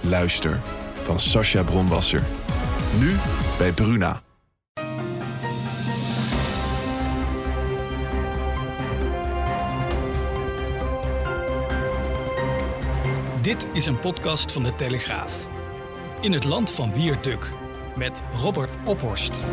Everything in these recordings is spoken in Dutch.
Luister van Sascha Bronwasser. Nu bij Bruna. Dit is een podcast van de Telegraaf. In het land van Wierduk met Robert Ophorst.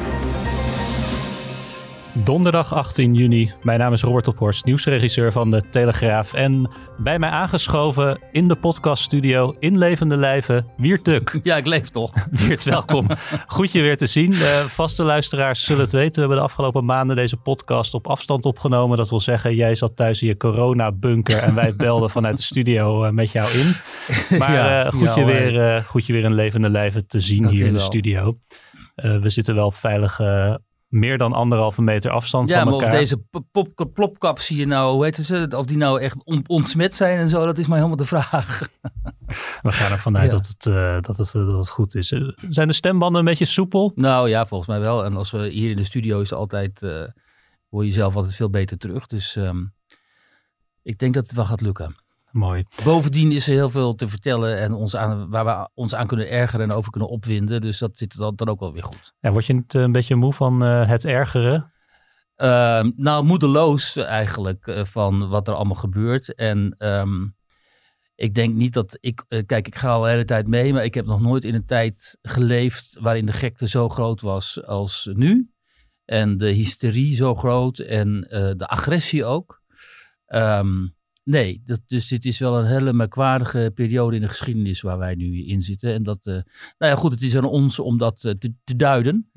Donderdag 18 juni. Mijn naam is Robert Ophorst, nieuwsregisseur van de Telegraaf. En bij mij aangeschoven in de podcaststudio in levende lijven, Wiert Duk. Ja, ik leef toch. Wiert, welkom. Goed je weer te zien. De vaste luisteraars zullen het weten. We hebben de afgelopen maanden deze podcast op afstand opgenomen. Dat wil zeggen, jij zat thuis in je corona-bunker en wij belden vanuit de studio eh, met jou in. Maar Ja, eh, goed, je weer, eh, goed je weer in levende lijven te zien hier in de studio. Eh, we zitten wel op veilige meer dan anderhalve meter afstand Ja, van maar of elkaar. deze pop- plopkap zie je nou, hoe heet ze, of die nou echt on- ontsmet zijn en zo, dat is maar helemaal de vraag. We gaan ervan uit Ja. dat, het, eh, dat, het, eh, dat het goed is. Eh, Zijn de stembanden een beetje soepel? Nou ja, volgens mij wel. En als we hier in de studio is altijd, eh, hoor je zelf altijd veel beter terug. Dus ehm, ik denk dat het wel gaat lukken. Mooi. Bovendien is er heel veel te vertellen en ons aan, waar we ons aan kunnen ergeren en over kunnen opwinden. Dus dat zit dan, dan ook wel weer goed. Ja, word je niet eh, een beetje moe van eh, het ergeren? Ehm, nou, moedeloos eigenlijk eh, van wat er allemaal gebeurt. En ehm, ik denk niet dat ik. kijk, ik ga al de hele tijd mee, maar ik heb nog nooit in een tijd geleefd waarin de gekte zo groot was als nu. En de hysterie zo groot en de agressie ook. Ehm, nee, dat, dus dit is wel een hele merkwaardige periode in de geschiedenis waar wij nu in zitten. En dat, eh, nou ja, goed, het is aan ons om dat eh, te, te duiden.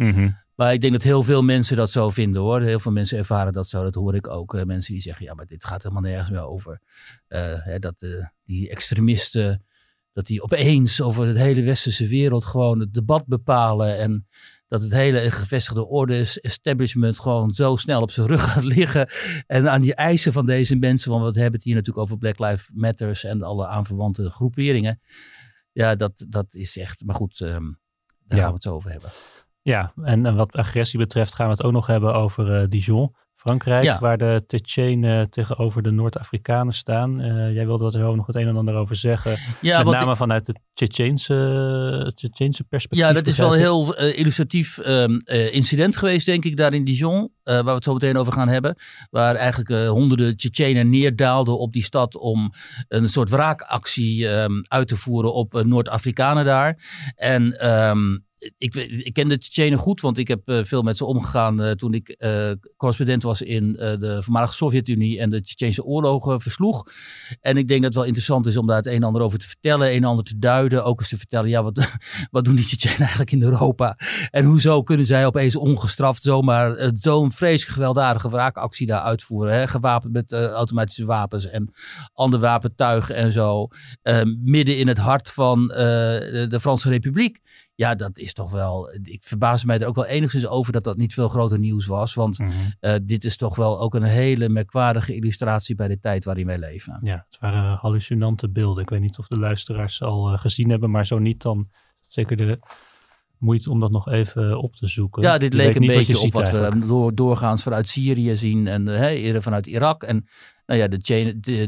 Maar ik denk dat heel veel mensen dat zo vinden hoor. Heel veel mensen ervaren dat zo. Dat hoor ik ook. Eh, mensen die zeggen, ja, maar dit gaat helemaal nergens meer over. Hè, dat die extremisten, dat die opeens over de hele westerse wereld gewoon het debat bepalen. En dat het hele gevestigde orde establishment gewoon zo snel op zijn rug gaat liggen. En aan die eisen van deze mensen, want we hebben het hier natuurlijk over Black Lives Matters en alle aanverwante groeperingen. Ja, dat, dat is echt, maar goed, ehm, daar Ja. gaan we het zo over hebben. Ja, en, en wat agressie betreft gaan we het ook nog hebben over eh, Dijon, Frankrijk, Ja. waar de Tsjetsjenen tegenover de Noord-Afrikanen staan. Eh, jij wilde er zo nog het een en ander over zeggen. Ja, Met name vanuit het Tsjetsjeense, perspectief. Ja, dat is wel een heel eh, illustratief ehm, eh, incident geweest, denk ik, daar in Dijon. waar we het zo meteen over gaan hebben. Waar eigenlijk honderden Tsjetsjenen neerdaalden op die stad om een soort wraakactie ehm, uit te voeren op Noord-Afrikanen daar. En ehm, ik, ik ken de Tsjetsjenen goed, want ik heb eh, veel met ze omgegaan eh, toen ik eh, correspondent was in de voormalige Sovjet-Unie en de Tsjetsjense oorlogen versloeg. En ik denk dat het wel interessant is om daar het een en ander over te vertellen, een en ander te duiden. Ook eens te vertellen, ja, wat, wat doen die Tsjetsjenen eigenlijk in Europa? En hoezo kunnen zij opeens ongestraft zomaar zo'n vreselijk gewelddadige wraakactie daar uitvoeren? Hè? Gewapend met automatische wapens en ander wapentuig en zo. midden in het hart van de Franse Republiek. Ja, dat is toch wel. Ik verbaas mij er ook wel enigszins over dat dat niet veel groter nieuws was. Want Mhm. eh, dit is toch wel ook een hele merkwaardige illustratie bij de tijd waarin wij leven. Ja, het waren hallucinante beelden. Ik weet niet of de luisteraars al eh, gezien hebben, maar zo niet, dan zeker de moeite om dat nog even op te zoeken. Ja, dit Je leek een wat beetje je op wat eigenlijk. we door, doorgaans vanuit Syrië zien en eh, hè, eerder vanuit Irak. En nou ja, de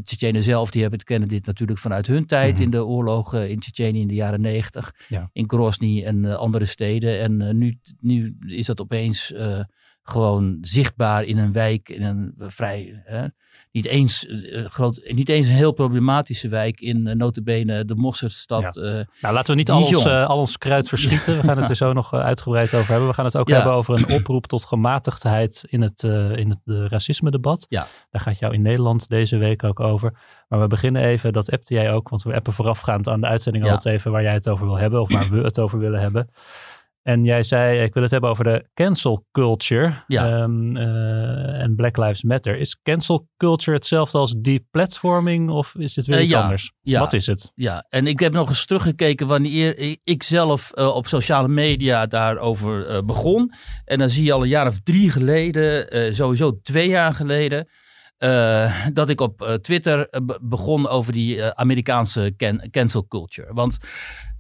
Tsjetsjenen- zelf, die hebben, kennen dit natuurlijk vanuit hun tijd Mhm. in de oorlogen in Tsjetsjenië in de jaren negentig. Ja. In Grozny en eh, andere steden. En eh, nu, nu is dat opeens eh, gewoon zichtbaar in een wijk, in een vrij... niet, eens, eh, groot, niet eens een heel problematische wijk in uh, notabene de Mosserstad. eh, Nou, laten we niet al ons, eh, al ons kruid verschieten. We gaan het er zo nog eh, uitgebreid over hebben. We gaan het ook Ja. hebben over een oproep tot gematigdheid in het, eh, in het eh, racisme-debat. Ja. Daar gaat jou in Nederland deze week ook over. Maar we beginnen even, dat appte jij ook, want we appen voorafgaand aan de uitzending Ja. altijd even waar jij het over wil hebben of waar we het over willen hebben. En jij zei, ik wil het hebben over de cancel culture Ja. ehm, eh, en Black Lives Matter. Is cancel culture hetzelfde als deplatforming of is dit weer Eh, iets ja. anders? Ja. Wat is het? Ja, en ik heb nog eens teruggekeken wanneer ik zelf eh, op sociale media daarover begon. En dan zie je al een jaar of drie geleden, sowieso twee jaar geleden, eh, dat ik op eh, Twitter eh, be- begon over die Amerikaanse can- cancel culture. Want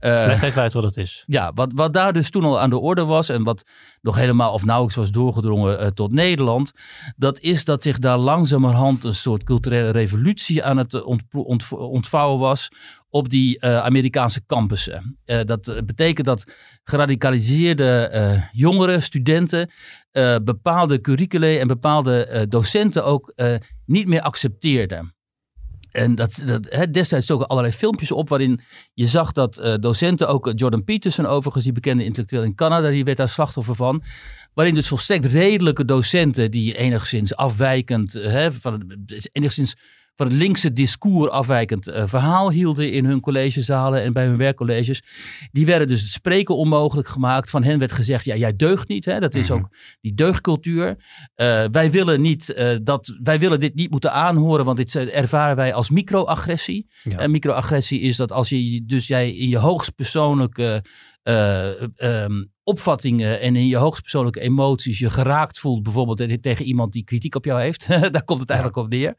Leg even uit wat het is. ja, wat, wat daar dus toen al aan de orde was en wat nog helemaal of nauwelijks was doorgedrongen tot Nederland, dat is dat zich daar langzamerhand een soort culturele revolutie aan het ontvouwen was op die eh, Amerikaanse campussen. Eh, dat eh, betekent dat geradicaliseerde eh, jongeren, studenten, bepaalde curricula en bepaalde docenten ook niet meer accepteerden. En dat, dat, hè, destijds stoken allerlei filmpjes op waarin je zag dat docenten, ook Jordan Peterson overigens, die bekende intellectueel in Canada, die werd daar slachtoffer van. Waarin dus volstrekt redelijke docenten die enigszins afwijkend, hè, van, enigszins van het linkse discours afwijkend eh, verhaal hielden in hun collegezalen en bij hun werkcolleges. Die werden dus het spreken onmogelijk gemaakt. Van hen werd gezegd, ja, jij deugt niet. Hè? Dat is Mhm. ook die deugdcultuur. Eh, wij, willen niet, eh, dat, wij willen dit niet moeten aanhoren, want dit ervaren wij als microagressie. Ja. En microagressie is dat als je dus jij in je hoogstpersoonlijke eh, ehm, opvattingen en in je hoogstpersoonlijke emoties je geraakt voelt, bijvoorbeeld eh, tegen iemand die kritiek op jou heeft. Daar komt het eigenlijk op neer.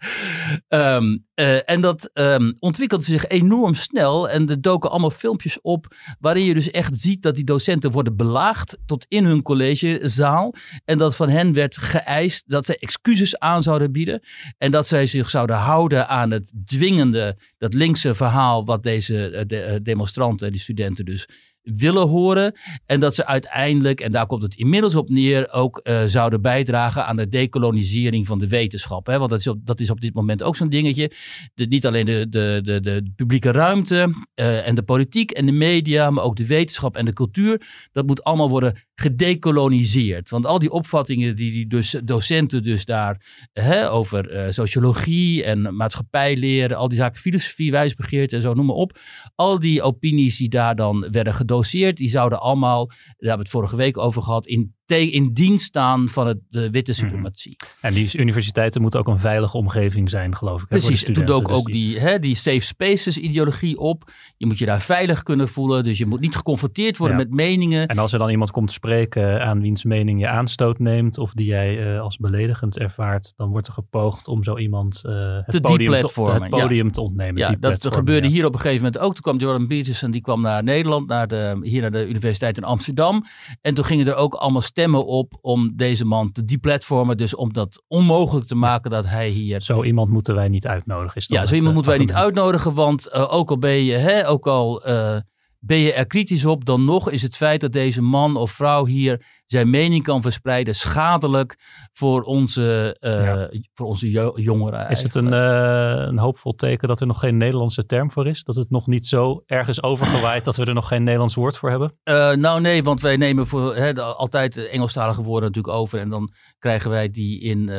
Ehm, eh, en dat ehm, ontwikkelde zich enorm snel en er doken allemaal filmpjes op waarin je dus echt ziet dat die docenten worden belaagd tot in hun collegezaal en dat van hen werd geëist dat zij excuses aan zouden bieden en dat zij zich zouden houden aan het dwingende, dat linkse verhaal wat deze eh, de, eh, demonstranten, die studenten dus willen horen. En dat ze uiteindelijk, en daar komt het inmiddels op neer, ook eh, zouden bijdragen aan de decolonisering van de wetenschap. Hè? Want dat is, op, dat is op dit moment ook zo'n dingetje. Niet alleen de, de, de, de publieke ruimte eh, en de politiek en de media, maar ook de wetenschap en de cultuur. Dat moet allemaal worden gedecoloniseerd. Want al die opvattingen die die dus, docenten dus daar hè, over eh, sociologie en maatschappijleren, al die zaken, filosofie, wijsbegeerte en zo, noem maar op. Al die opinies die daar dan werden gedoseerd, die zouden allemaal, daar hebben we het vorige week over gehad, in, in dienst staan van het, de witte suprematie. En die universiteiten moeten ook een veilige omgeving zijn, geloof ik. Precies, het doet studenten. ook, Dus ook die, hè, die safe spaces ideologie op. Je moet je daar veilig kunnen voelen, dus je moet niet geconfronteerd worden Ja. met meningen. En als er dan iemand komt spreken aan wiens mening je aanstoot neemt of die jij eh, als beledigend ervaart, dan wordt er gepoogd om zo iemand eh, het, Te podium te, het podium te ontnemen. Ja, dat gebeurde ja. hier op een gegeven moment ook. Toen kwam Jordan Peterson, die kwam naar Nederland, naar de, hier naar de Universiteit in Amsterdam. En toen gingen er ook allemaal stemmen op om deze man te deplatformen. Dus om dat onmogelijk te maken dat hij hier... Zo iemand moeten wij niet uitnodigen. Is Ja, zo iemand eh, moeten wij niet uitnodigen, want eh, ook al ben je, hè, ook al eh, ben je er kritisch op, dan nog is het feit dat deze man of vrouw hier zijn mening kan verspreiden schadelijk voor onze, eh, Ja. voor onze jo- jongeren. Is het een, eh, een hoopvol teken dat er nog geen Nederlandse term voor is? Dat het nog niet zo ergens overgewaaid dat we er nog geen Nederlands woord voor hebben? Eh, nou nee, want wij nemen voor, hè, de- altijd Engelstalige woorden natuurlijk over. En dan krijgen wij die in,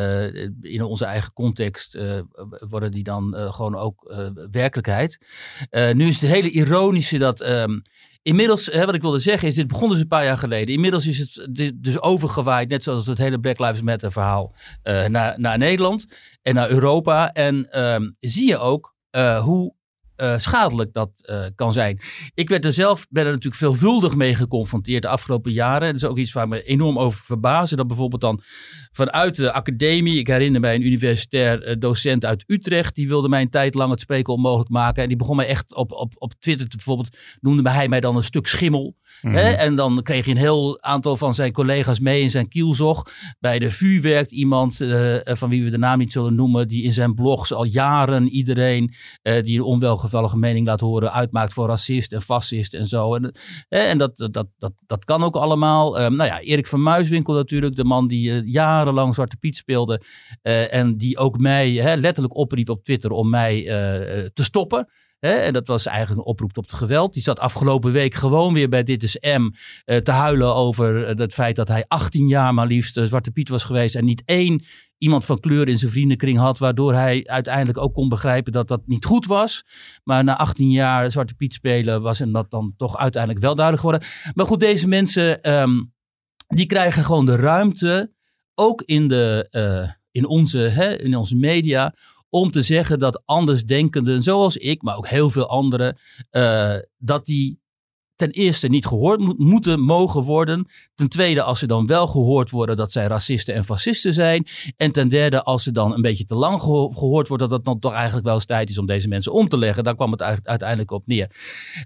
in onze eigen context, worden die dan gewoon ook werkelijkheid. Nu is het hele ironische dat... ehm, Inmiddels, wat ik wilde zeggen is, dit begon dus een paar jaar geleden. Inmiddels is het dus overgewaaid, net zoals het hele Black Lives Matter verhaal, eh, naar, naar Nederland en naar Europa. En ehm, zie je ook eh, hoe eh, schadelijk dat eh, kan zijn. Ik werd er zelf, ben er natuurlijk veelvuldig mee geconfronteerd de afgelopen jaren. Dat is ook iets waar me enorm over verbazen. Dat bijvoorbeeld dan vanuit de academie, ik herinner mij een universitair eh, docent uit Utrecht, die wilde mij een tijd lang het spreken onmogelijk maken. En die begon mij echt op, op, op Twitter, te- bijvoorbeeld noemde hij mij dan een stuk schimmel. Mhm. Hè? En dan kreeg hij een heel aantal van zijn collega's mee in zijn kielzog. Bij de VU werkt iemand, van wie we de naam niet zullen noemen, die in zijn blogs al jaren iedereen die een onwelgevallige mening laat horen, uitmaakt voor racist en fascist en zo. En, eh, dat, dat, dat, dat kan ook allemaal. Ehm, nou ja, Erik van Muiswinkel natuurlijk, de man die eh, jarenlang Zwarte Piet speelde. eh, en die ook mij letterlijk opriep op Twitter om mij te stoppen. En dat was eigenlijk een oproep tot geweld. Die zat afgelopen week gewoon weer bij Dit is M te huilen over het feit dat hij 18 jaar maar liefst Zwarte Piet was geweest. En niet één iemand van kleur in zijn vriendenkring had, waardoor hij uiteindelijk ook kon begrijpen dat dat niet goed was. Maar na 18 jaar Zwarte Piet spelen was en dat dan toch uiteindelijk wel duidelijk geworden. Maar goed, deze mensen, ehm, die krijgen gewoon de ruimte, ook in, de, uh, in, onze, hè, in onze media, om te zeggen dat andersdenkenden, zoals ik, maar ook heel veel anderen, uh, dat die ten eerste niet gehoord moeten mogen worden. Ten tweede, als ze dan wel gehoord worden, dat zij racisten en fascisten zijn. En ten derde, als ze dan een beetje te lang gehoord wordt, dat het dan toch eigenlijk wel eens tijd is om deze mensen om te leggen. Daar kwam het uiteindelijk op neer.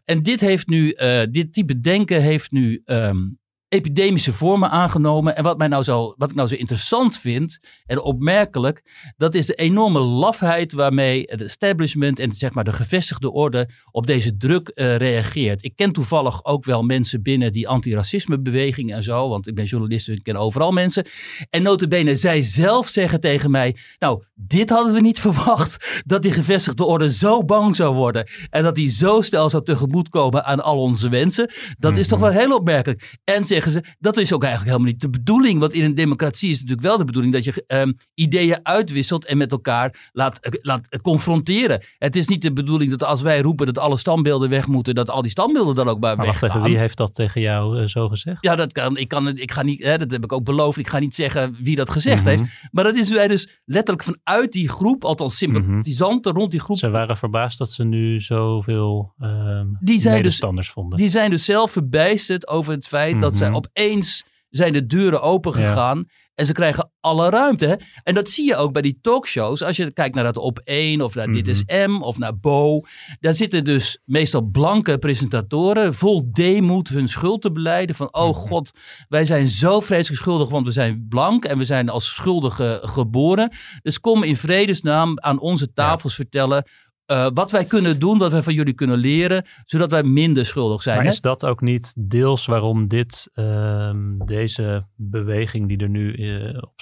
En dit heeft nu, uh, dit type denken heeft nu um, epidemische vormen aangenomen. En wat, mij nou zo, wat ik nou zo interessant vind en opmerkelijk, dat is de enorme lafheid waarmee het establishment en zeg maar de gevestigde orde op deze druk uh, reageert. Ik ken toevallig ook wel mensen binnen die antiracismebeweging en zo, want ik ben journalist en ik ken overal mensen. En notabene, zij zelf zeggen tegen mij, nou, dit hadden we niet verwacht, dat die gevestigde orde zo bang zou worden en dat die zo snel zou tegemoetkomen aan al onze wensen. Dat is toch mhm. wel heel opmerkelijk. En zeggen ze, dat is ook eigenlijk helemaal niet de bedoeling. Want in een democratie is het natuurlijk wel de bedoeling dat je um, ideeën uitwisselt en met elkaar laat, uh, laat confronteren. Het is niet de bedoeling dat als wij roepen dat alle standbeelden weg moeten, dat al die standbeelden dan ook bij maar weg wacht wie heeft dat tegen jou uh, zo gezegd? Ja, dat kan. Ik, kan, ik ga niet, hè, dat heb ik ook beloofd. Ik ga niet zeggen wie dat gezegd mm -hmm. heeft. Maar dat is wij dus letterlijk vanuit die groep, althans sympathisanten mm -hmm. rond die groep. Ze waren verbaasd dat ze nu zoveel um, die zijn dus, vonden. Die zijn dus zelf verbijsterd over het feit mm -hmm. dat zij opeens zijn de deuren open gegaan. Ja. En ze krijgen alle ruimte. Hè? En dat zie je ook bij die talkshows. Als je kijkt naar dat op 1 of naar mm -hmm. Dit is M of naar Bo. Daar zitten dus meestal blanke presentatoren. Vol deemoed hun schuld te beleiden. Van oh god, wij zijn zo vreselijk schuldig. Want we zijn blank en we zijn als schuldigen geboren. Dus kom in vredesnaam aan onze tafels ja. vertellen uh, wat wij kunnen doen, wat wij van jullie kunnen leren, zodat wij minder schuldig zijn. Maar hè? is dat ook niet deels waarom dit, uh, deze beweging die er nu uh, op,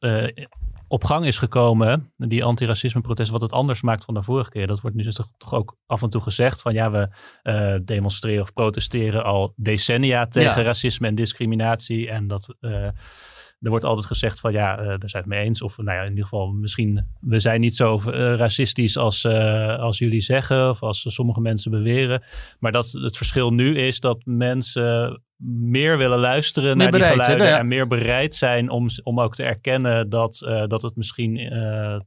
uh, op, gang is gekomen, die antiracisme-protest, wat het anders maakt van de vorige keer? Dat wordt nu dus toch, toch ook af en toe gezegd van ja, we demonstreren of protesteren al decennia tegen ja. racisme en discriminatie en dat er wordt altijd gezegd van ja, uh, daar zijn het mee eens. Of nou ja, in ieder geval misschien, we zijn niet zo uh, racistisch als, uh, als jullie zeggen. Of als sommige mensen beweren. Maar dat het verschil nu is dat mensen meer willen luisteren meer naar die geluiden. Ja. En meer bereid zijn om, om ook te erkennen dat, dat het misschien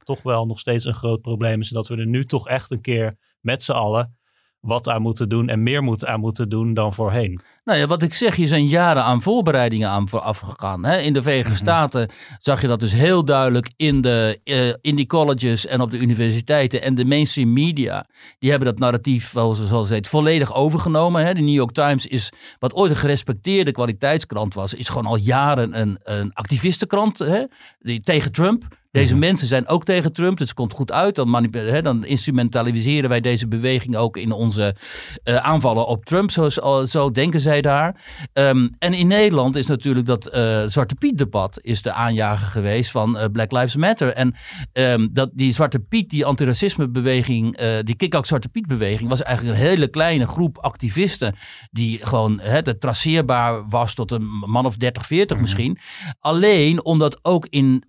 toch wel nog steeds een groot probleem is. En dat we er nu toch echt een keer met z'n allen wat aan moeten doen en meer moet aan moeten doen dan voorheen. Nou ja, wat ik zeg, je zijn jaren aan voorbereidingen aan vooraf gegaan. Hè? In de Verenigde mm -hmm. Staten zag je dat dus heel duidelijk in, de, uh, in die colleges en op de universiteiten en de mainstream media. Die hebben dat narratief, zoals het heet, volledig overgenomen. Hè? De New York Times is, wat ooit een gerespecteerde kwaliteitskrant was, is gewoon al jaren een, een activistenkrant hè? Die, tegen Trump. Deze -hmm. mensen zijn ook tegen Trump, dus het komt goed uit. Dan, hè, dan instrumentaliseren wij deze beweging ook in onze uh, aanvallen op Trump. Zo, zo denken zij daar. Um, en in Nederland is natuurlijk dat uh, Zwarte Piet debat is de aanjager geweest van uh, Black Lives Matter. En um, dat die Zwarte Piet, die antiracismebeweging, die kick-out Zwarte Piet beweging, was eigenlijk een hele kleine groep activisten die gewoon het traceerbaar was tot een man of 30, 40 mm -hmm. misschien. Alleen omdat ook in,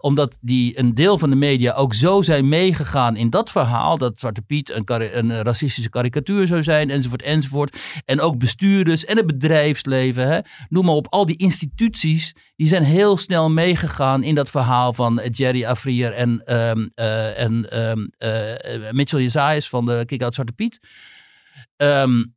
omdat die die een deel van de media ook zo zijn meegegaan in dat verhaal. Dat Zwarte Piet een, een racistische karikatuur zou zijn, enzovoort, enzovoort. En ook bestuurders en het bedrijfsleven. Hè. Noem maar op, al die instituties, die zijn heel snel meegegaan in dat verhaal van Jerry Afrier en, um, uh, en um, uh, Mitchell Jezaes van de Kick-Out Zwarte Piet. Um,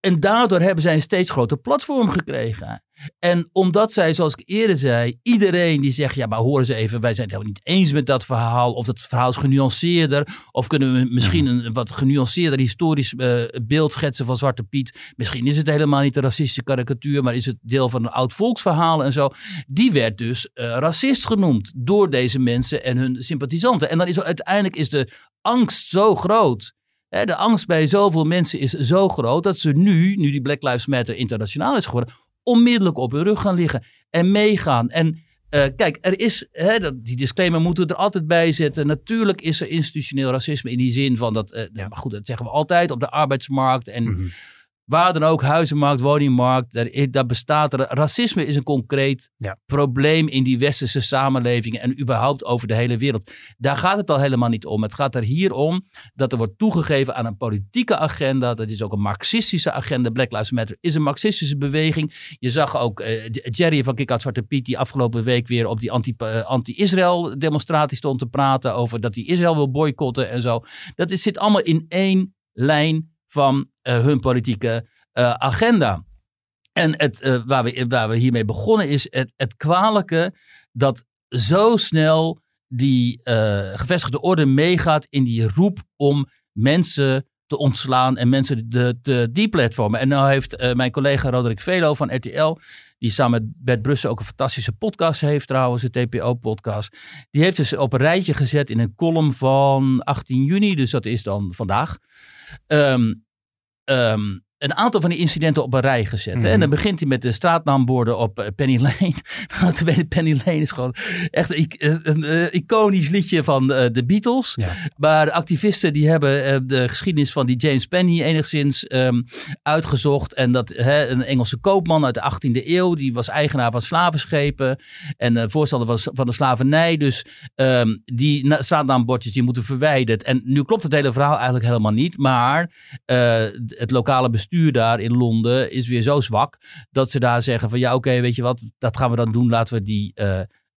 en daardoor hebben zij een steeds groter platform gekregen. En omdat zij, zoals ik eerder zei, iedereen die zegt: ja, maar horen ze even, wij zijn het helemaal niet eens met dat verhaal. Of dat verhaal is genuanceerder. Of kunnen we misschien een wat genuanceerder historisch uh, beeld schetsen van Zwarte Piet. Misschien is het helemaal niet een racistische karikatuur, maar is het deel van een oud volksverhaal en zo. Die werd dus uh, racist genoemd door deze mensen en hun sympathisanten. En dan is er, uiteindelijk is de angst zo groot de angst bij zoveel mensen is zo groot dat ze nu, nu die Black Lives Matter internationaal is geworden, onmiddellijk op hun rug gaan liggen en meegaan. En uh, kijk, er is, hè, die disclaimer moeten we er altijd bij zetten. Natuurlijk is er institutioneel racisme in die zin van dat, uh, ja. maar goed, dat zeggen we altijd op de arbeidsmarkt. En, mm -hmm. Waar dan ook, huizenmarkt, woningmarkt, daar, daar bestaat er. Racisme is een concreet Ja. probleem in die westerse samenlevingen en überhaupt over de hele wereld. Daar gaat het al helemaal niet om. Het gaat er hier om dat er wordt toegegeven aan een politieke agenda. Dat is ook een marxistische agenda. Black Lives Matter is een marxistische beweging. Je zag ook eh, Jerry van Kik Zwarte Piet die afgelopen week weer op die eh, anti-Israël demonstratie stond te praten over dat hij Israël wil boycotten en zo. Dat is, zit allemaal in één lijn van eh, hun politieke eh, agenda. En het, eh, waar, we, waar we hiermee begonnen is het, het kwalijke dat zo snel die gevestigde orde meegaat in die roep om mensen te ontslaan en mensen de, te deplatformen. En nou heeft mijn collega Roderick Velo van RTL, die samen met Bert Brussen ook een fantastische podcast heeft trouwens, de TPO-podcast. Die heeft dus op een rijtje gezet in een column van 18 juni, dus dat is dan vandaag. Ehm, um, een aantal van die incidenten op een rij gezet. hè. Mhm. En dan begint hij met de straatnaamborden op eh, Penny Lane. Want Penny Lane is gewoon echt een, een, eh, iconisch liedje van eh, de Beatles. Ja. Maar de activisten die hebben eh, de geschiedenis van die James Penny enigszins ehm, uitgezocht. En dat hè, een Engelse koopman uit de 18e eeuw, die was eigenaar van slavenschepen. En eh, voorstander was van de slavernij. Dus ehm, die na- straatnaambordjes die moeten verwijderd. En nu klopt het hele verhaal eigenlijk helemaal niet. Maar eh, het lokale bestuur daar in Londen is weer zo zwak. Dat ze daar zeggen van ja oké weet je wat, dat gaan we dan doen. Laten we die...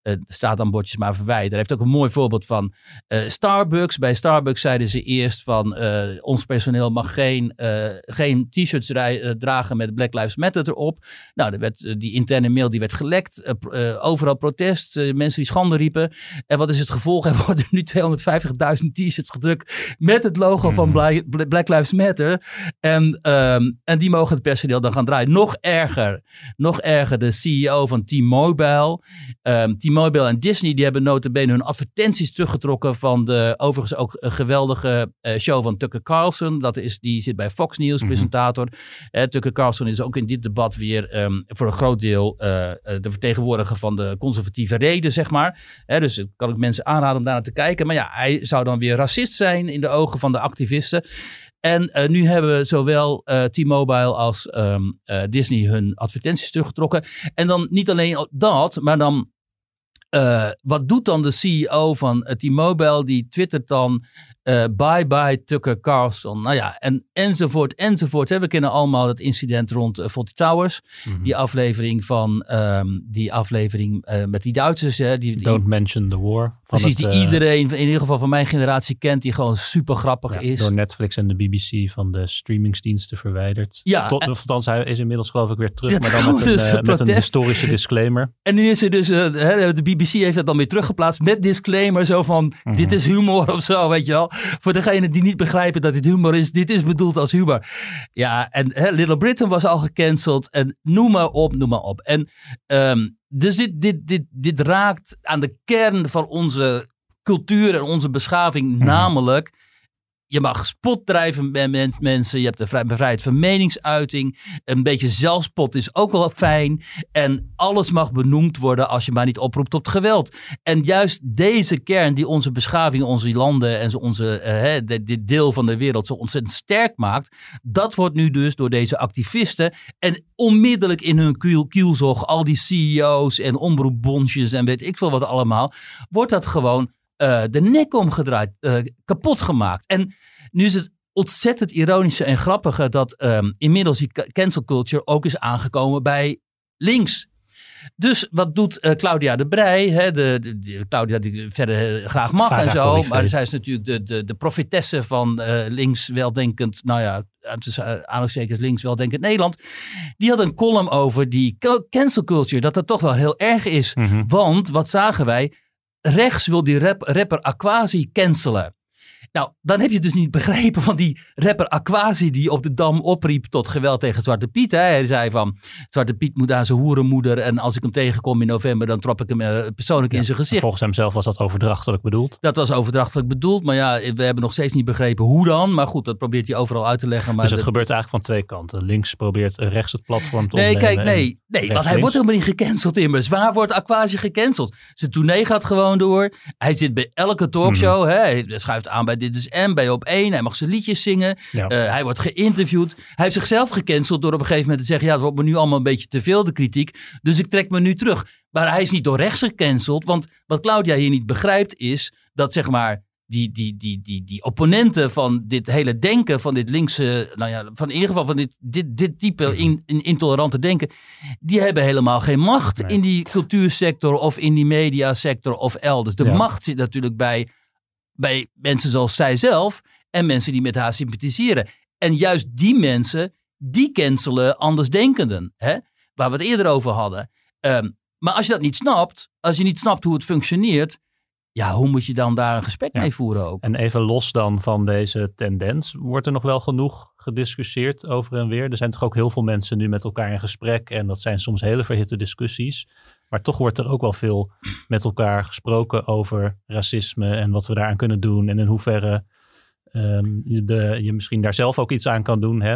eh eh, straataanbordjes maar verwijderen. Hij heeft ook een mooi voorbeeld van eh, Starbucks. Bij Starbucks zeiden ze eerst van eh, ons personeel mag geen, geen t-shirts dragen met Black Lives Matter erop. Nou, er werd, die interne mail die werd gelekt. Overal protest. mensen die schande riepen. En wat is het gevolg? Er worden nu 250.000 t-shirts gedrukt met het logo van Bla- Bla- Black Lives Matter. En, ehm, en die mogen het personeel dan gaan draaien. Nog erger, nog erger, de CEO van T-Mobile. Ehm T-Mobile en Disney die hebben notabene hun advertenties teruggetrokken van de overigens ook een geweldige eh, show van Tucker Carlson. Dat is, die zit bij Fox News, Mhm. presentator. Eh, Tucker Carlson is ook in dit debat weer ehm, voor een groot deel eh, de vertegenwoordiger van de conservatieve reden, zeg maar. Hè, dus ik kan ik mensen aanraden om daar naar te kijken. Maar ja, hij zou dan weer racist zijn in de ogen van de activisten. En nu hebben zowel eh, T-Mobile als ehm, eh, Disney hun advertenties teruggetrokken. En dan niet alleen dat, maar dan. Eh, wat doet dan de CEO van T-Mobile? Die twittert dan. Eh, bye bye Tucker Carlson. Nou ja, en, enzovoort, enzovoort. Hè, We kennen allemaal het incident rond uh, Towers. Mhm. Die aflevering van. ehm, die aflevering eh, met die Duitsers. Hè, die, die, Don't mention the war. Van precies, het, die iedereen, in ieder geval van mijn generatie, kent. Die gewoon super grappig ja, is. Door Netflix en de BBC van de streamingsdiensten verwijderd. Ja, Tot, en- of althans, hij is inmiddels geloof ik weer terug. Ja, maar dan met een, eh, met een historische disclaimer. En nu is er dus, hè, de BBC heeft dat dan weer teruggeplaatst met disclaimer. Zo van, Mhm. dit is humor of zo, weet je wel. Voor degenen die niet begrijpen dat dit humor is, dit is bedoeld als humor. Ja, en hè, Little Britain was al gecanceld. En noem maar op, noem maar op. En ehm, dus dit, dit, dit, dit raakt aan de kern van onze cultuur en onze beschaving. Mhm. Namelijk, je mag spot drijven met men- mensen. Je hebt de vrij- vrijheid van meningsuiting. Een beetje zelfspot is ook wel fijn. En alles mag benoemd worden als je maar niet oproept tot geweld. En juist deze kern die onze beschaving, onze landen en onze, eh, dit, deel van de wereld zo ontzettend sterk maakt. Dat wordt nu dus door deze activisten en onmiddellijk in hun kiel, kielzog, al die CEO's en omroepbonsjes en weet ik veel wat allemaal, wordt dat gewoon eh, de nek omgedraaid, eh, kapot gemaakt. En nu is het ontzettend ironische en grappige dat ehm, inmiddels die ca- cancel culture ook is aangekomen bij links. Dus wat doet eh, Claudia de Brij? Hè, de, de, de- Claudia die verder graag mag en zo. Maar zij is natuurlijk de, de, de profetesse van eh, links weldenkend, nou ja, tussen uh, aanhalingstekens links weldenkend Nederland. Die had een column over die ca- cancel culture, dat dat toch wel heel erg is. Mhm. Want wat zagen wij? Rechts wil die rap- rapper Aquasi cancelen. Nou, dan heb je het dus niet begrepen van die rapper Aquasi die op de Dam opriep tot geweld tegen Zwarte Piet. Hè. Hij zei van, Zwarte Piet moet aan zijn hoerenmoeder en als ik hem tegenkom in november dan trap ik hem eh, persoonlijk in zijn gezicht. Volgens hem zelf was dat overdrachtelijk bedoeld. Dat was overdrachtelijk bedoeld, maar ja, we hebben nog steeds niet begrepen hoe dan. Maar goed, dat probeert hij overal uit te leggen. Maar dus het gebeurt eigenlijk van twee kanten. Links probeert rechts het platform te Nee, kijk, nee. Nee, want hij wordt helemaal niet gecanceld immers. Waar wordt Aquasi gecanceld? Zijn tournee gaat gewoon door. Hij zit bij elke talkshow. Mhm. Hè? Hij schuift aan bij dit Dit is M bij op één. Hij mag zijn liedjes zingen. Ja. Eh, hij wordt geïnterviewd. Hij heeft zichzelf gecanceld door op een gegeven moment te zeggen... ja, het wordt me nu allemaal een beetje te veel, de kritiek. Dus ik trek me nu terug. Maar hij is niet door rechts gecanceld. Want wat Claudia hier niet begrijpt is dat zeg maar... Die, die, die, die, die opponenten van dit hele denken, van dit linkse, nou ja, van in ieder geval van dit, dit, dit type in, in intolerante denken, die hebben helemaal geen macht Nee. in die cultuursector of in die mediasector of elders. De Ja. macht zit natuurlijk bij, bij mensen zoals zij zelf en mensen die met haar sympathiseren. En juist die mensen, die cancelen andersdenkenden, hè? waar we het eerder over hadden. Ehm, maar als je dat niet snapt, als je niet snapt hoe het functioneert, ja, hoe moet je dan daar een gesprek Ja. mee voeren ook? En even los dan van deze tendens, wordt er nog wel genoeg gediscussieerd over en weer? Er zijn toch ook heel veel mensen nu met elkaar in gesprek en dat zijn soms hele verhitte discussies. Maar toch wordt er ook wel veel met elkaar gesproken over racisme en wat we daaraan kunnen doen en in hoeverre ehm, je, de, je misschien daar zelf ook iets aan kan doen. Hè?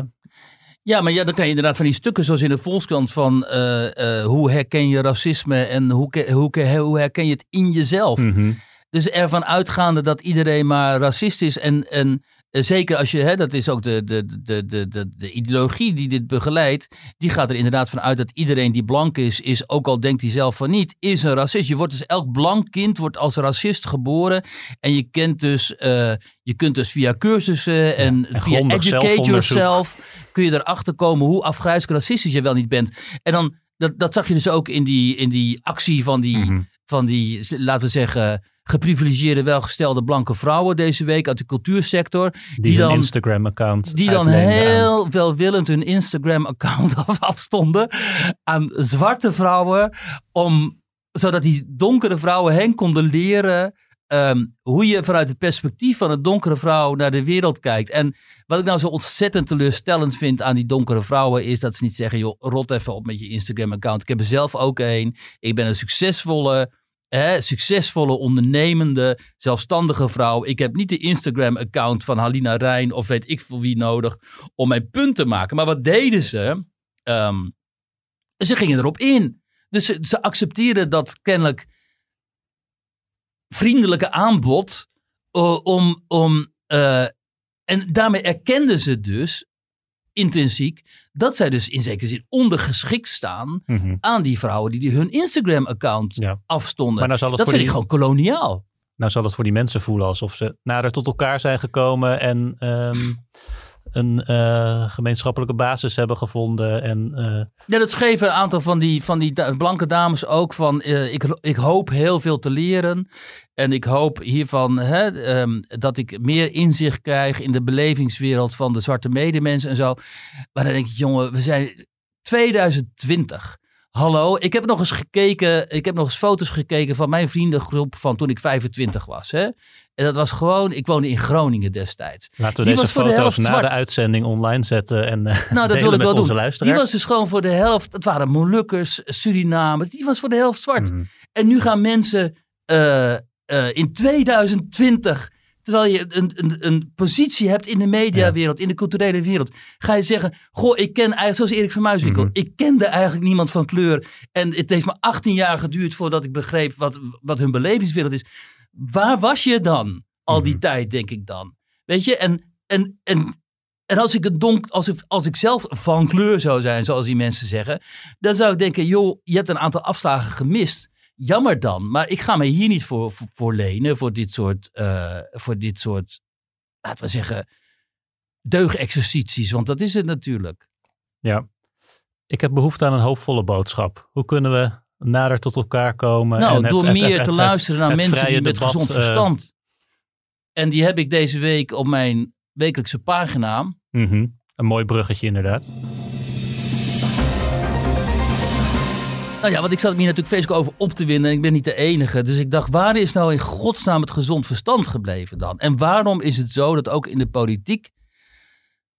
Ja, maar ja, dan krijg je inderdaad van die stukken zoals in de Volkskrant van eh, eh, hoe herken je racisme en hoe, hoe, hoe herken je het in jezelf? Mhm. Dus ervan uitgaande dat iedereen maar racist is. En, en zeker als je, hè, dat is ook de, de, de, de, de, de ideologie die dit begeleidt. Die gaat er inderdaad van uit dat iedereen die blank is, is ook al denkt hij zelf van niet, is een racist. Je wordt dus, elk blank kind wordt als racist geboren. En je kent dus, eh, je kunt dus via cursussen en, en via educate yourself, kun je erachter komen hoe afgrijzelijk racistisch je wel niet bent. En dan, dat, dat zag je dus ook in die, in die actie van die, Mhm. van die, laten we zeggen, geprivilegeerde, welgestelde blanke vrouwen deze week uit de cultuursector. Die, Die dan- Instagram-account Die dan aan- heel welwillend hun Instagram-account af- afstonden aan zwarte vrouwen. Om, zodat die donkere vrouwen hen konden leren ehm, hoe je vanuit het perspectief van een donkere vrouw naar de wereld kijkt. En wat ik nou zo ontzettend teleurstellend vind aan die donkere vrouwen is dat ze niet zeggen, joh, rot even op met je Instagram-account. Ik heb er zelf ook een. Ik ben een succesvolle succesvolle, ondernemende, zelfstandige vrouw. Ik heb niet de Instagram-account van Halina Rijn of weet ik veel wie nodig om mijn punt te maken. Maar wat deden ze? Ehm, ze gingen erop in. Dus ze, ze accepteerden dat kennelijk vriendelijke aanbod eh, om, om eh, en daarmee erkenden ze dus intrinsiek dat zij dus in zekere zin ondergeschikt staan Mhm. aan die vrouwen die, die hun Instagram-account Ja. afstonden. Maar nou zal, het dat voor vind die, ik gewoon koloniaal. nou zal het voor die mensen voelen alsof ze nader tot elkaar zijn gekomen en ehm, een eh, gemeenschappelijke basis hebben gevonden. En eh, Ja, dat schreven een aantal van die, van die blanke dames ook van... eh, ik, ik hoop heel veel te leren. En ik hoop hiervan hè, ehm, dat ik meer inzicht krijg in de belevingswereld van de zwarte medemens en zo. Maar dan denk ik, jongen, we zijn 2020. Hallo, ik heb nog eens gekeken, ik heb nog eens foto's gekeken van mijn vriendengroep van toen ik 25 was. Hè? En dat was gewoon, ik woonde in Groningen destijds. laten we Die deze de foto's helft na zwart. de uitzending online zetten en eh, Nou, dat wil ik met wel onze doen. luisteraars. Die was dus gewoon voor de helft, het waren Molukkers, Suriname, die was voor de helft zwart. Mhm. En nu gaan mensen eh, eh, in 2020, terwijl je een, een, een positie hebt in de mediawereld, in de culturele wereld, ga je zeggen: Goh, ik ken eigenlijk, zoals Erik van Muiswinkel, Mhm. ik kende eigenlijk niemand van kleur. En het heeft me 18 jaar geduurd voordat ik begreep wat, wat hun belevingswereld is. Waar was je dan al die Mhm. tijd, denk ik dan? Weet je, en, en, en en als ik, het donk, als, ik, als ik zelf van kleur zou zijn, zoals die mensen zeggen, dan zou ik denken, joh, je hebt een aantal afslagen gemist. Jammer dan, maar ik ga me hier niet voor, voor, voor lenen, voor dit soort, eh, voor dit soort, laten we zeggen, deugexercities, want dat is het natuurlijk. Ja. Ik heb behoefte aan een hoopvolle boodschap. Hoe kunnen we nader tot elkaar komen? nou, en het- door het- meer het- te luisteren naar mensen die met debat, gezond eh, verstand. En die heb ik deze week op mijn wekelijkse pagina. mhm. Een mooi bruggetje inderdaad. Nou ja, want ik zat me hier natuurlijk Facebook over op te winnen en ik ben niet de enige. Dus ik dacht, waar is nou in godsnaam het gezond verstand gebleven dan? En waarom is het zo dat ook in de politiek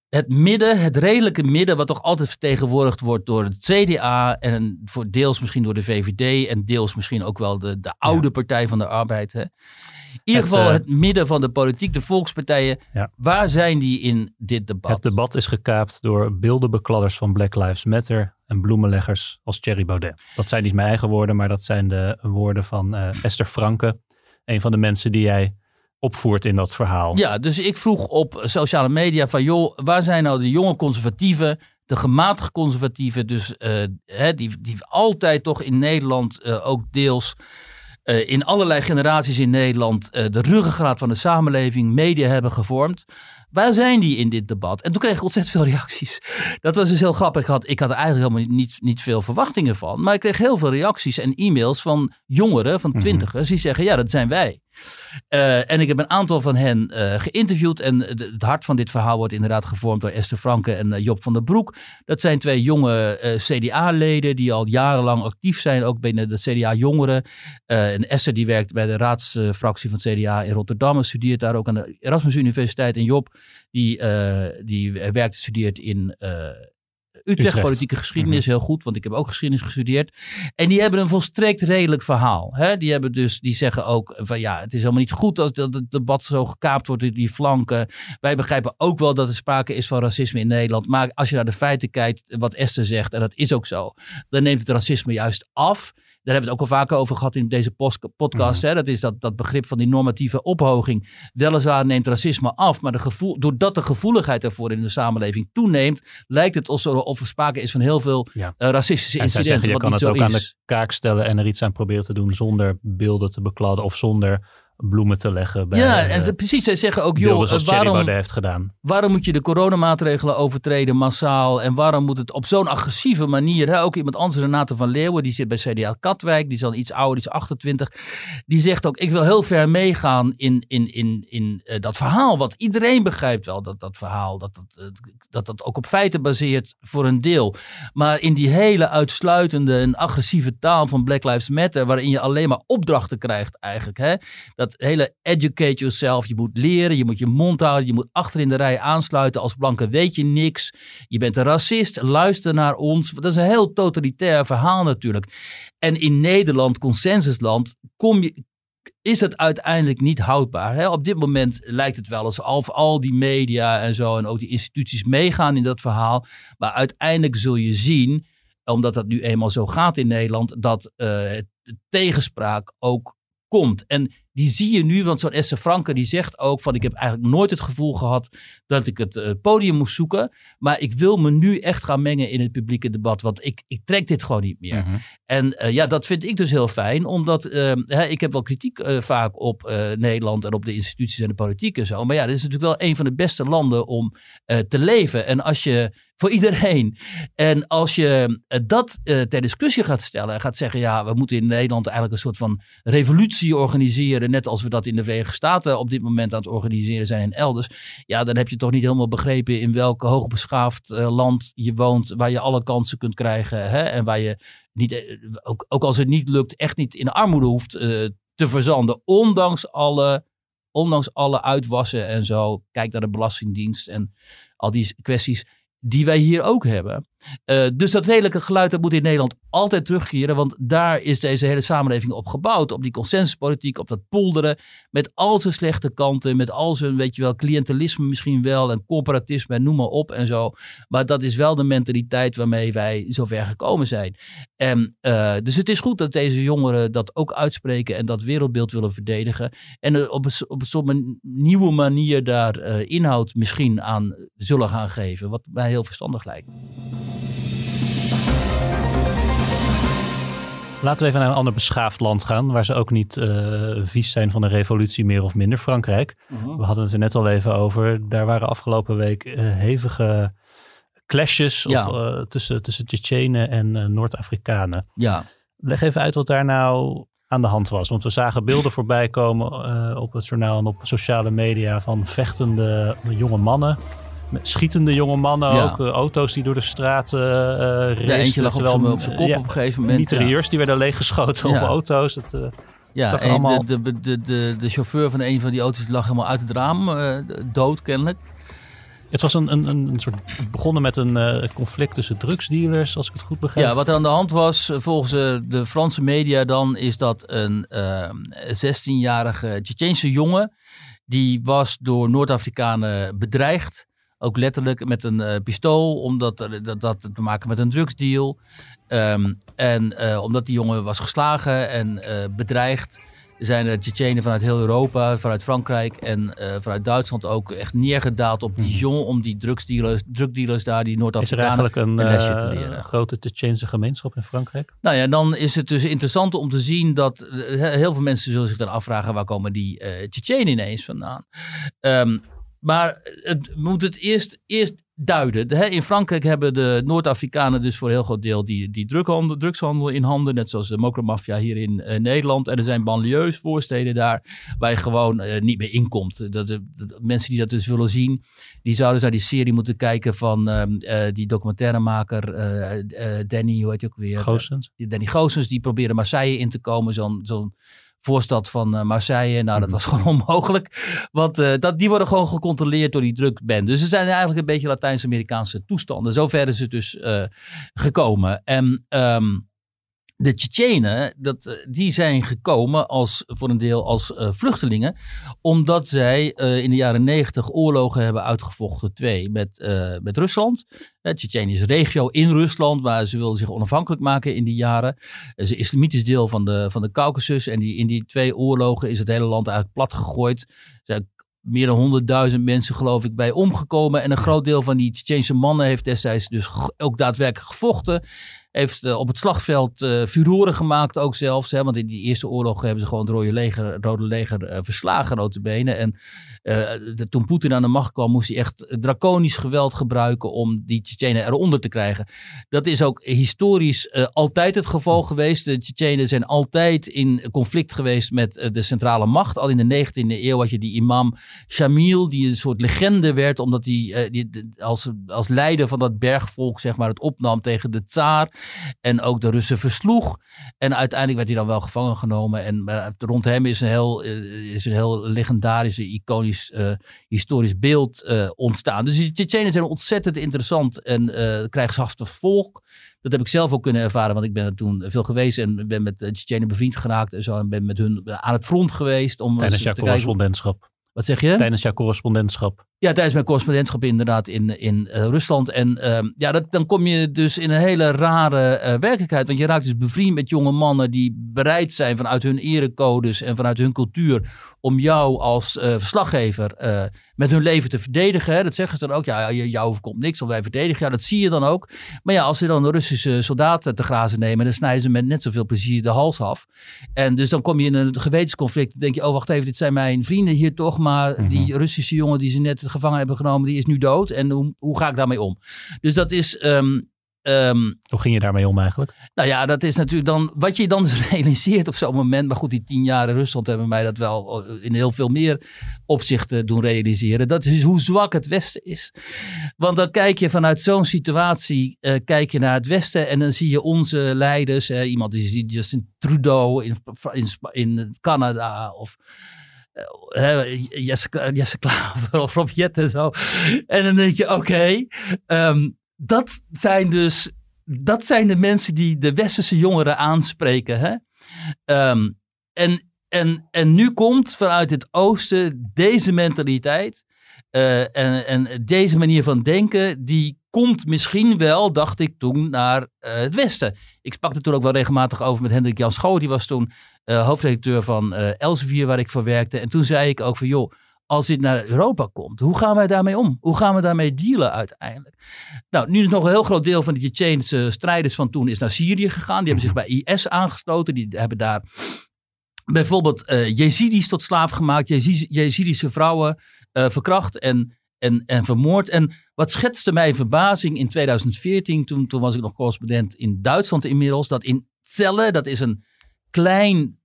het midden, het redelijke midden, wat toch altijd vertegenwoordigd wordt door het CDA en voor deels misschien door de VVD en deels misschien ook wel de, de oude Partij van de Arbeid. Hè? In ieder geval eh, het midden van de politiek, de volkspartijen. Ja. Waar zijn die in dit debat? Het debat is gekaapt door beeldenbekladders van Black Lives Matter en bloemenleggers als Thierry Baudet. Dat zijn niet mijn eigen woorden, maar dat zijn de woorden van eh, Esther Franke. Een van de mensen die jij opvoert in dat verhaal. Ja, dus ik vroeg op sociale media van joh, waar zijn nou de jonge conservatieven, de gematigd conservatieven, dus uh, hè, die, die altijd toch in Nederland uh, ook deels uh, in allerlei generaties in Nederland de ruggengraat van de samenleving, media hebben gevormd. Waar zijn die in dit debat? En toen kreeg ik ontzettend veel reacties. Dat was dus heel grappig. Ik had, ik had er eigenlijk helemaal niet, niet veel verwachtingen van. Maar ik kreeg heel veel reacties en e-mails van jongeren, van twintigers, die zeggen: ja, dat zijn wij. Uh, en ik heb een aantal van hen uh, geïnterviewd. En het hart van dit verhaal wordt inderdaad gevormd door Esther Franke en uh, Job van der Broek. Dat zijn twee jonge CDA-leden die al jarenlang actief zijn, ook binnen de CDA-jongeren. en Esther die werkt bij de raadsfractie van het CDA in Rotterdam en studeert daar ook aan de Erasmus Universiteit. En Job die, die werkt en studeert in Utrecht, politieke geschiedenis, mhm. heel goed, want ik heb ook geschiedenis gestudeerd. En die hebben een volstrekt redelijk verhaal. Hè? Die, hebben dus, die zeggen ook van ja, het is helemaal niet goed als dat het debat zo gekaapt wordt in die flanken. Wij begrijpen ook wel dat er sprake is van racisme in Nederland. Maar als je naar de feiten kijkt, wat Esther zegt, en dat is ook zo, dan neemt het racisme juist af. Daar hebben we het ook al vaker over gehad in deze podcast. Mhm. hè? Dat is dat, dat begrip van die normatieve ophoging. Weliswaar neemt racisme af, maar de gevoel, doordat de gevoeligheid ervoor in de samenleving toeneemt, lijkt het alsof er sprake is van heel veel ja. uh, racistische en incidenten. Zeggen, je kan het ook aan de kaak stellen en er iets aan proberen te doen zonder beelden te bekladden of zonder bloemen te leggen. Bij, ja, en ze, precies. Zij zeggen ook, joh, zoals waarom, heeft gedaan. waarom moet je de coronamaatregelen overtreden massaal? En waarom moet het op zo'n agressieve manier? Hè? Ook iemand anders, Renate van Leeuwen, die zit bij CDA Katwijk. Die is al iets ouder, die is 28. Die zegt ook, ik wil heel ver meegaan in, in, in, in uh, dat verhaal. Want iedereen begrijpt wel dat dat verhaal, dat dat, uh, dat dat ook op feiten baseert voor een deel. Maar in die hele uitsluitende en agressieve taal van Black Lives Matter, waarin je alleen maar opdrachten krijgt eigenlijk. Hè? Dat hele educate yourself. Je moet leren, je moet je mond houden, je moet achter in de rij aansluiten. Als blanke weet je niks. Je bent een racist, luister naar ons. Dat is een heel totalitair verhaal natuurlijk. En in Nederland, consensusland, kom je, is het uiteindelijk niet houdbaar. Op dit moment lijkt het wel alsof al die media en zo en ook die instituties meegaan in dat verhaal. Maar uiteindelijk zul je zien, omdat dat nu eenmaal zo gaat in Nederland, dat uh, tegenspraak ook komt. En die zie je nu, want zo'n Esther Franke die zegt ook van ik heb eigenlijk nooit het gevoel gehad dat ik het uh, podium moest zoeken. Maar ik wil me nu echt gaan mengen in het publieke debat, want ik, ik trek dit gewoon niet meer. Mhm. En uh, ja, dat vind ik dus heel fijn, omdat uh, hè, ik heb wel kritiek vaak op Nederland en op de instituties en de politiek en zo. Maar ja, dit is natuurlijk wel een van de beste landen om te leven. En als je voor iedereen. En als je eh, dat uh, ter discussie gaat stellen en gaat zeggen, ja, we moeten in Nederland eigenlijk een soort van revolutie organiseren, net als we dat in de Verenigde Staten op dit moment aan het organiseren zijn en elders, ja, dan heb je toch niet helemaal begrepen in welk hoogbeschaafd uh, land je woont, waar je alle kansen kunt krijgen hè, en waar je niet, ook, ook als het niet lukt, echt niet in armoede hoeft te verzanden, ondanks alle, ondanks alle uitwassen en zo. Kijk naar de Belastingdienst en al die kwesties die wij hier ook hebben. Uh, dus dat redelijke geluid dat moet in Nederland altijd terugkeren. Want daar is deze hele samenleving op gebouwd. Op die consensuspolitiek, op dat polderen. Met al zijn slechte kanten. Met al zijn, weet je wel, cliëntelisme misschien wel. En corporatisme noem maar op en zo. Maar dat is wel de mentaliteit waarmee wij zover gekomen zijn. En, uh, dus het is goed dat deze jongeren dat ook uitspreken. En dat wereldbeeld willen verdedigen. En uh, op, een, op nieuwe manier daar inhoud misschien aan zullen gaan geven. Wat mij heel verstandig lijkt. Laten we even naar een ander beschaafd land gaan, waar ze ook niet uh, vies zijn van een revolutie meer of minder. Frankrijk. Mhm. We hadden het er net al even over. Daar waren afgelopen week uh, hevige clashes of, uh, tussen, tussen Tsjetsjenen en Noord-Afrikanen. Ja. Leg even uit wat daar nou aan de hand was. Want we zagen beelden voorbij komen op het journaal en op sociale media van vechtende jonge mannen schietende jonge mannen ook. Uh, auto's die door de straat uh, racen. Ja, eentje lag terwijl, op zijn kop op een gegeven moment. Mitrailleurs die werden leeggeschoten op auto's. Het, uh, ja, en allemaal... de, de, de, de, de chauffeur van een van die auto's lag helemaal uit het raam. dood kennelijk. Het was een, een, een soort begonnen met een conflict tussen drugsdealers, als ik het goed begrijp. Ja, wat er aan de hand was, volgens de Franse media dan, is dat een 16-jarige Tsjetsjeense jongen, die was door Noord-Afrikanen bedreigd. Ook letterlijk met een uh, pistool, omdat dat, dat te maken met een drugsdeal. Um, en uh, omdat die jongen was geslagen en uh, bedreigd. zijn de Tsjetsjenen vanuit heel Europa, vanuit Frankrijk en vanuit Duitsland ook echt neergedaald op Dijon om die drugsdealers, drugdealers daar, die Noord-Afrikanen, er eigenlijk een, lesje te leren. grote Tsjetsjense gemeenschap in Frankrijk? Nou ja, dan is het dus interessant om te zien dat heel veel mensen zullen zich dan afvragen waar komen die uh, Tsjetsjenen ineens vandaan. Um, maar het moet het eerst, eerst duiden. in Frankrijk hebben de Noord-Afrikanen dus voor een heel groot deel die, die drughandel, drugshandel in handen. Net zoals de mokromafia hier in uh, Nederland. En er zijn banlieues, voorsteden daar, waar je gewoon uh, niet meer inkomt. Dat, mensen die dat dus willen zien, die zouden dus naar die serie moeten kijken van uh, die documentairemaker Danny, hoe heet je ook weer? Goossens. Danny Goossens, die proberen Marseille in te komen. Zo'n zo'n voorstad van uh, Marseille. Nou, dat mhm. was gewoon onmogelijk. Want uh, dat, die worden gewoon gecontroleerd door die drukband. Dus ze zijn eigenlijk een beetje Latijns-Amerikaanse toestanden. Zover is het dus uh, gekomen. En um, de Tsjetsjenen, dat, eh, die zijn gekomen als, voor een deel als uh, vluchtelingen, omdat zij uh, in de jaren negentig oorlogen hebben uitgevochten. Twee, met, met Rusland. Tsjetsjenië is regio in Rusland, maar ze wilden zich onafhankelijk maken in die jaren. Het is een islamitisch deel van de, van de Caucasus. En die, in die twee oorlogen is het hele land eigenlijk plat gegooid. Zijn meer dan 100.000 mensen, geloof ik, bij omgekomen. En een groot deel van die Tsjetsjense mannen heeft destijds dus ook daadwerkelijk gevochten. Heeft uh, op het slagveld uh, furoren gemaakt ook zelfs. Hè, want in die eerste oorlog hebben ze gewoon het Rode Leger, Rode Leger uh, verslagen, notabene. En de, toen Poetin aan de macht kwam, moest hij echt draconisch geweld gebruiken om die Tsjetsjenen eronder te krijgen. Dat is ook historisch altijd het geval geweest. De Tsjetsjenen zijn altijd in conflict geweest met de centrale macht. Al in de 19e eeuw had je die imam Shamil, die een soort legende werd, omdat hij als, als leider van dat bergvolk zeg maar, het opnam tegen de tsaar. En ook de Russen versloeg. En uiteindelijk werd hij dan wel gevangen genomen. En rond hem is een heel, eh, is een heel legendarische, iconisch, uh, historisch beeld uh, ontstaan. Dus die Tsjetsjenen zijn ontzettend interessant en uh, krijgshaftig volk. Dat heb ik zelf ook kunnen ervaren, want ik ben er toen veel geweest en ben met Tsjetsjenen bevriend geraakt en zo. En ben met hun aan het front geweest. Om Tijdens jouw correspondentschap. Wat zeg je? Tijdens jouw correspondentschap. Ja, tijdens mijn correspondentschap inderdaad in, in uh, Rusland. En uh, ja, dat, dan kom je dus in een hele rare uh, werkelijkheid. Want je raakt dus bevriend met jonge mannen die bereid zijn vanuit hun erecodes en vanuit hun cultuur om jou als verslaggever met hun leven te verdedigen. Hè. Dat zeggen ze dan ook. Ja, jou overkomt niks, of wij verdedigen. Ja, dat zie je dan ook. Maar ja, als ze dan de Russische soldaten te grazen nemen, dan snijden ze met net zoveel plezier de hals af. En dus dan kom je in een gewetensconflict. Dan denk je, oh wacht even, dit zijn mijn vrienden hier toch. Maar mhm. die Russische jongen die ze net gevangen hebben genomen, die is nu dood. En hoe, hoe ga ik daarmee om? Dus dat is. Um, Um, Hoe ging je daarmee om eigenlijk? Nou ja, dat is natuurlijk dan wat je dan dus realiseert op zo'n moment. Maar goed, die tien jaar in Rusland hebben mij dat wel eh, in heel veel meer opzichten doen realiseren. Dat is hoe zwak het Westen is. Want dan kijk je vanuit zo'n situatie, uh, kijk je naar het Westen en dan zie je onze leiders. Uh, iemand die ziet Justin Trudeau in, in, in Canada of Jesse, Klaver of Rob en zo. En dan denk je, oké, um, dat zijn dus dat zijn de mensen die de westerse jongeren aanspreken. Hè? Um, en, en, en nu komt vanuit het oosten deze mentaliteit uh, en, en deze manier van denken, die komt misschien wel, dacht ik toen, naar uh, het westen. Ik sprak er toen ook wel regelmatig over met Hendrik Jan Schoo, die was toen uh, hoofdredacteur van Elsevier, waar ik voor werkte. En toen zei ik ook van, joh, als dit naar Europa komt, hoe gaan wij daarmee om? Hoe gaan we daarmee dealen uiteindelijk? Nou, nu is nog een heel groot deel van die Tsjetsjeense strijders van toen is naar Syrië gegaan. Die hebben zich bij IS aangesloten. Die hebben daar bijvoorbeeld uh, Jezidis tot slaaf gemaakt. Jezidische vrouwen verkracht en, en, en vermoord. En wat schetste mij verbazing in 2014, toen, toen was ik nog correspondent in Duitsland inmiddels, dat in Celle, dat is een klein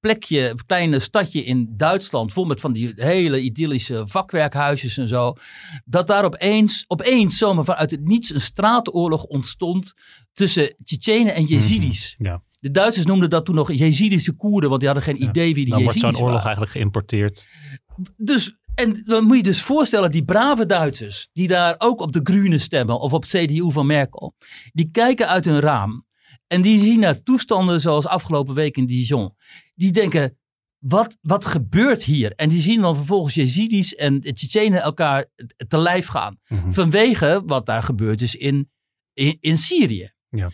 plekje, een kleine stadje in Duitsland, vol met van die hele idyllische vakwerkhuisjes en zo, dat daar opeens, opeens zomaar vanuit het niets een straatoorlog ontstond tussen Tsjetsjenen en Jezidis. Mhm, ja. De Duitsers noemden dat toen nog Jezidische Koerden, want die hadden geen idee wie die Dan Jezidis wordt zo'n oorlog eigenlijk geïmporteerd. Dus en dan moet je dus voorstellen, die brave Duitsers, die daar ook op de Groene stemmen of op CDU van Merkel, die kijken uit hun raam en die zien naar toestanden zoals afgelopen week in Dijon. Die denken, wat, wat gebeurt hier? En die zien dan vervolgens Jezidis en Tsjetsjenen elkaar te lijf gaan. Mhm. Vanwege wat daar gebeurt is in, in, in Syrië. Ja.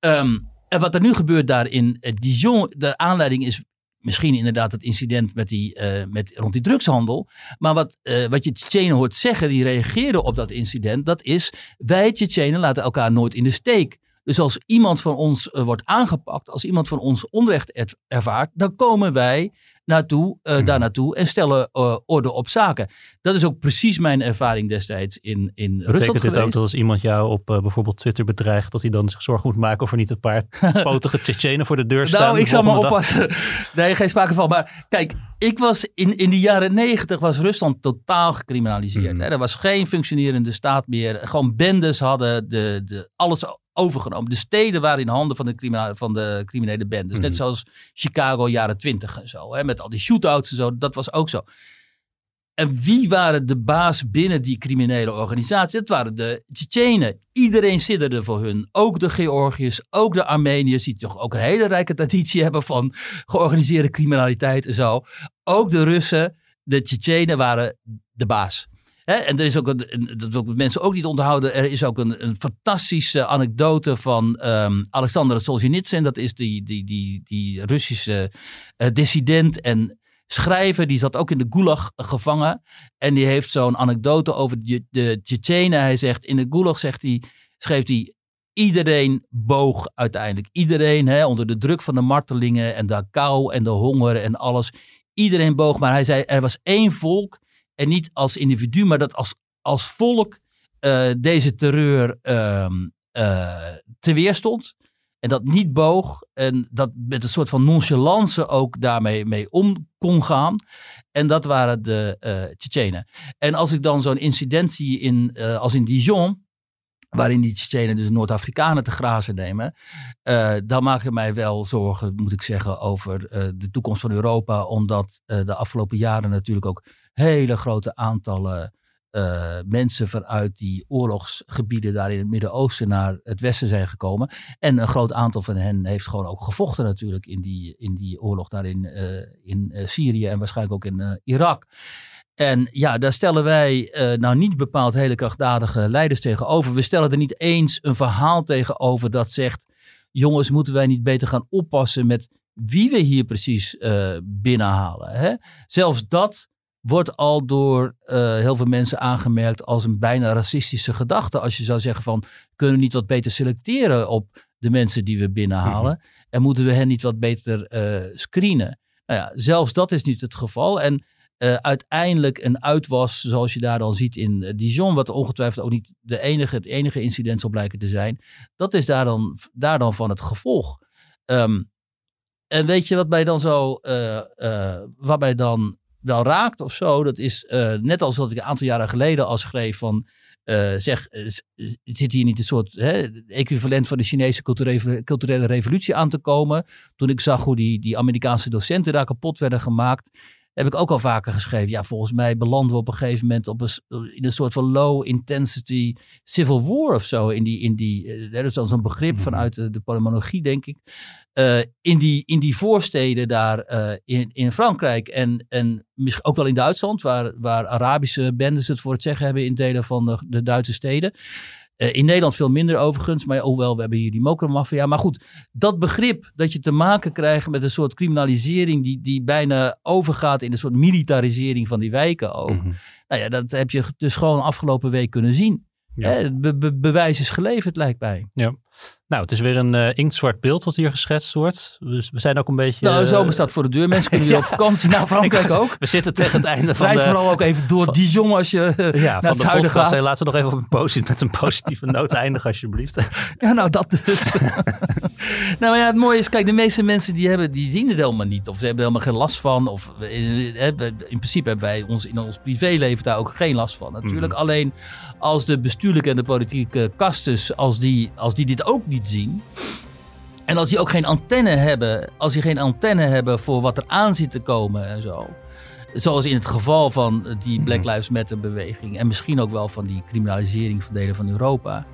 Um, en wat er nu gebeurt daar in Dijon, de aanleiding is misschien inderdaad het incident met die, eh, met, rond die drugshandel. Maar wat, uh, wat je Tsjetsjenen hoort zeggen, die reageerden op dat incident, dat is wij Tsjetsjenen laten elkaar nooit in de steek. Dus als iemand van ons wordt aangepakt, als iemand van ons onrecht ervaart, dan komen wij naartoe, uh, daar naartoe en stellen uh, orde op zaken. Dat is ook precies mijn ervaring destijds in, in Betekent Rusland Betekent dit ook dat als iemand jou op uh, bijvoorbeeld Twitter bedreigt, dat hij dan zich zorgen moet maken of er niet een paar potige Tsjetsjenen voor de deur staan? Nou, ik zal maar oppassen. Nee, geen sprake van. Maar kijk, ik was in, in de jaren negentig was Rusland totaal gecriminaliseerd. Hè? Er was geen functionerende staat meer. Gewoon bendes hadden de, de, alles overgenomen. De steden waren in handen van de, criminele, van de criminele bendes. Net mhm. zoals Chicago jaren twintig en zo. Hè, met al die shootouts en zo. Dat was ook zo. En wie waren de baas binnen die criminele organisatie? Dat waren de Tsjetsjenen. Iedereen sidderde voor hun. Ook de Georgiërs, ook de Armeniërs, die toch ook een hele rijke traditie hebben van georganiseerde criminaliteit en zo. Ook de Russen, de Tsjetsjenen waren de baas en er is ook een, dat wil mensen ook niet onthouden. Er is ook een, een fantastische anekdote van um, Alexander Solzhenitsyn. Dat is die, die, die, die Russische uh, dissident en schrijver. Die zat ook in de Gulag gevangen. En die heeft zo'n anekdote over de, de Tsjetsjenen. Hij zegt, in de Gulag zegt hij, schreef hij... Iedereen boog uiteindelijk. Iedereen hè, onder de druk van de martelingen en de kou en de honger en alles. Iedereen boog. Maar hij zei, er was één volk en niet als individu, maar dat als, als volk uh, deze terreur uh, uh, te weerstond. En dat niet boog. En dat met een soort van nonchalance ook daarmee mee om kon gaan. En dat waren de uh, Tsjetsjenen. En als ik dan zo'n incident zie in, als in Dijon waarin die Tsjetsjenen dus Noord-Afrikanen te grazen nemen, uh, dan maak ik mij wel zorgen, moet ik zeggen, over de toekomst van Europa, omdat de afgelopen jaren natuurlijk ook hele grote aantallen uh, mensen vanuit die oorlogsgebieden daar in het Midden-Oosten naar het westen zijn gekomen. En een groot aantal van hen heeft gewoon ook gevochten natuurlijk in die, in die oorlog daar in, uh, in uh, Syrië en waarschijnlijk ook in Irak. En ja, daar stellen wij nou niet bepaald hele krachtdadige leiders tegenover. We stellen er niet eens een verhaal tegenover dat zegt: jongens, moeten wij niet beter gaan oppassen met wie we hier precies binnenhalen? Hè? Zelfs dat wordt al door uh, heel veel mensen aangemerkt als een bijna racistische gedachte. Als je zou zeggen van, kunnen we niet wat beter selecteren op de mensen die we binnenhalen? Mm En moeten we hen niet wat beter uh, screenen? Nou ja, zelfs dat is niet het geval. En uh, uiteindelijk een uitwas, zoals je daar dan ziet in Dijon, wat ongetwijfeld ook niet de enige, het enige incident zal blijken te zijn, dat is daar dan, daar dan van het gevolg. Um, en weet je wat mij dan zo, wat mij dan wel raakt of zo. Dat is uh, net als dat ik een aantal jaren geleden al schreef van... Uh, zeg, uh, zit hier niet een soort hè, equivalent van de Chinese culturele, culturele revolutie aan te komen? Toen ik zag hoe die, die Amerikaanse docenten daar kapot werden gemaakt heb ik ook al vaker geschreven. Ja, volgens mij belanden we op een gegeven moment op een, in een soort van low intensity civil war of zo. In die, in die, eh, is dan zo'n begrip mhm. vanuit de, de polemologie, denk ik. Uh, in, die, in die voorsteden daar uh, in, in Frankrijk en, en misschien ook wel in Duitsland, waar, waar Arabische bendes het voor het zeggen hebben in delen van de, de Duitse steden. Uh, in Nederland veel minder overigens, maar hoewel we hebben hier die mokermafia. Maar goed, dat begrip dat je te maken krijgt met een soort criminalisering die, die bijna overgaat in een soort militarisering van die wijken ook. Mm -hmm. Nou ja, dat heb je dus gewoon afgelopen week kunnen zien. Ja. Be be bewijs is geleverd, lijkt mij. Ja. Nou, het is weer een uh, inktzwart beeld wat hier geschetst wordt. Dus we zijn ook een beetje... Nou, de zomer staat voor de deur. Mensen kunnen weer op vakantie naar Frankrijk ook. We zitten tegen het einde van Rijd de... vooral ook even door Dijon als je uh, ja, naar van het de podcast. Hey, laten we nog even op een posit met een positieve noot eindigen alsjeblieft. Ja, nou dat dus. nou ja, het mooie is, kijk, de meeste mensen die, hebben, die zien het helemaal niet. Of ze hebben er helemaal geen last van. Of in, in principe hebben wij ons in ons privéleven daar ook geen last van. Natuurlijk mm. alleen als de bestuurlijke en de politieke kastes, als die, als die dit ook niet zien. En als die ook geen antenne hebben, als die geen antenne hebben voor wat er aan zit te komen en zo. Zoals in het geval van die Black mhm. Lives Matter beweging. En misschien ook wel van die criminalisering van delen van Europa.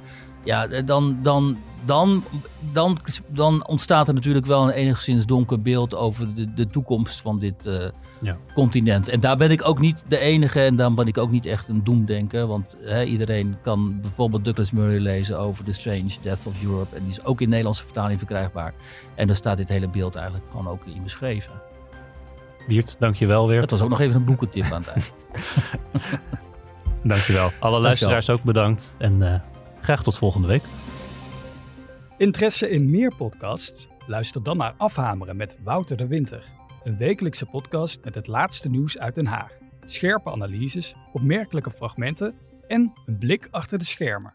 Ja, dan, dan, dan, dan, dan ontstaat er natuurlijk wel een enigszins donker beeld over de, de toekomst van dit uh, ja. continent. En daar ben ik ook niet de enige en dan ben ik ook niet echt een doemdenker. Want hè, iedereen kan bijvoorbeeld Douglas Murray lezen over The Strange Death of Europe. En die is ook in Nederlandse vertaling verkrijgbaar. En daar staat dit hele beeld eigenlijk gewoon ook in beschreven. Wiert, dankjewel weer. Dat was ook nog even een boekentip aan het eind. dankjewel. Alle luisteraars ook bedankt. En uh, graag tot volgende week. Interesse in meer podcasts? Luister dan naar Afhameren met Wouter de Winter. Een wekelijkse podcast met het laatste nieuws uit Den Haag. Scherpe analyses, opmerkelijke fragmenten en een blik achter de schermen.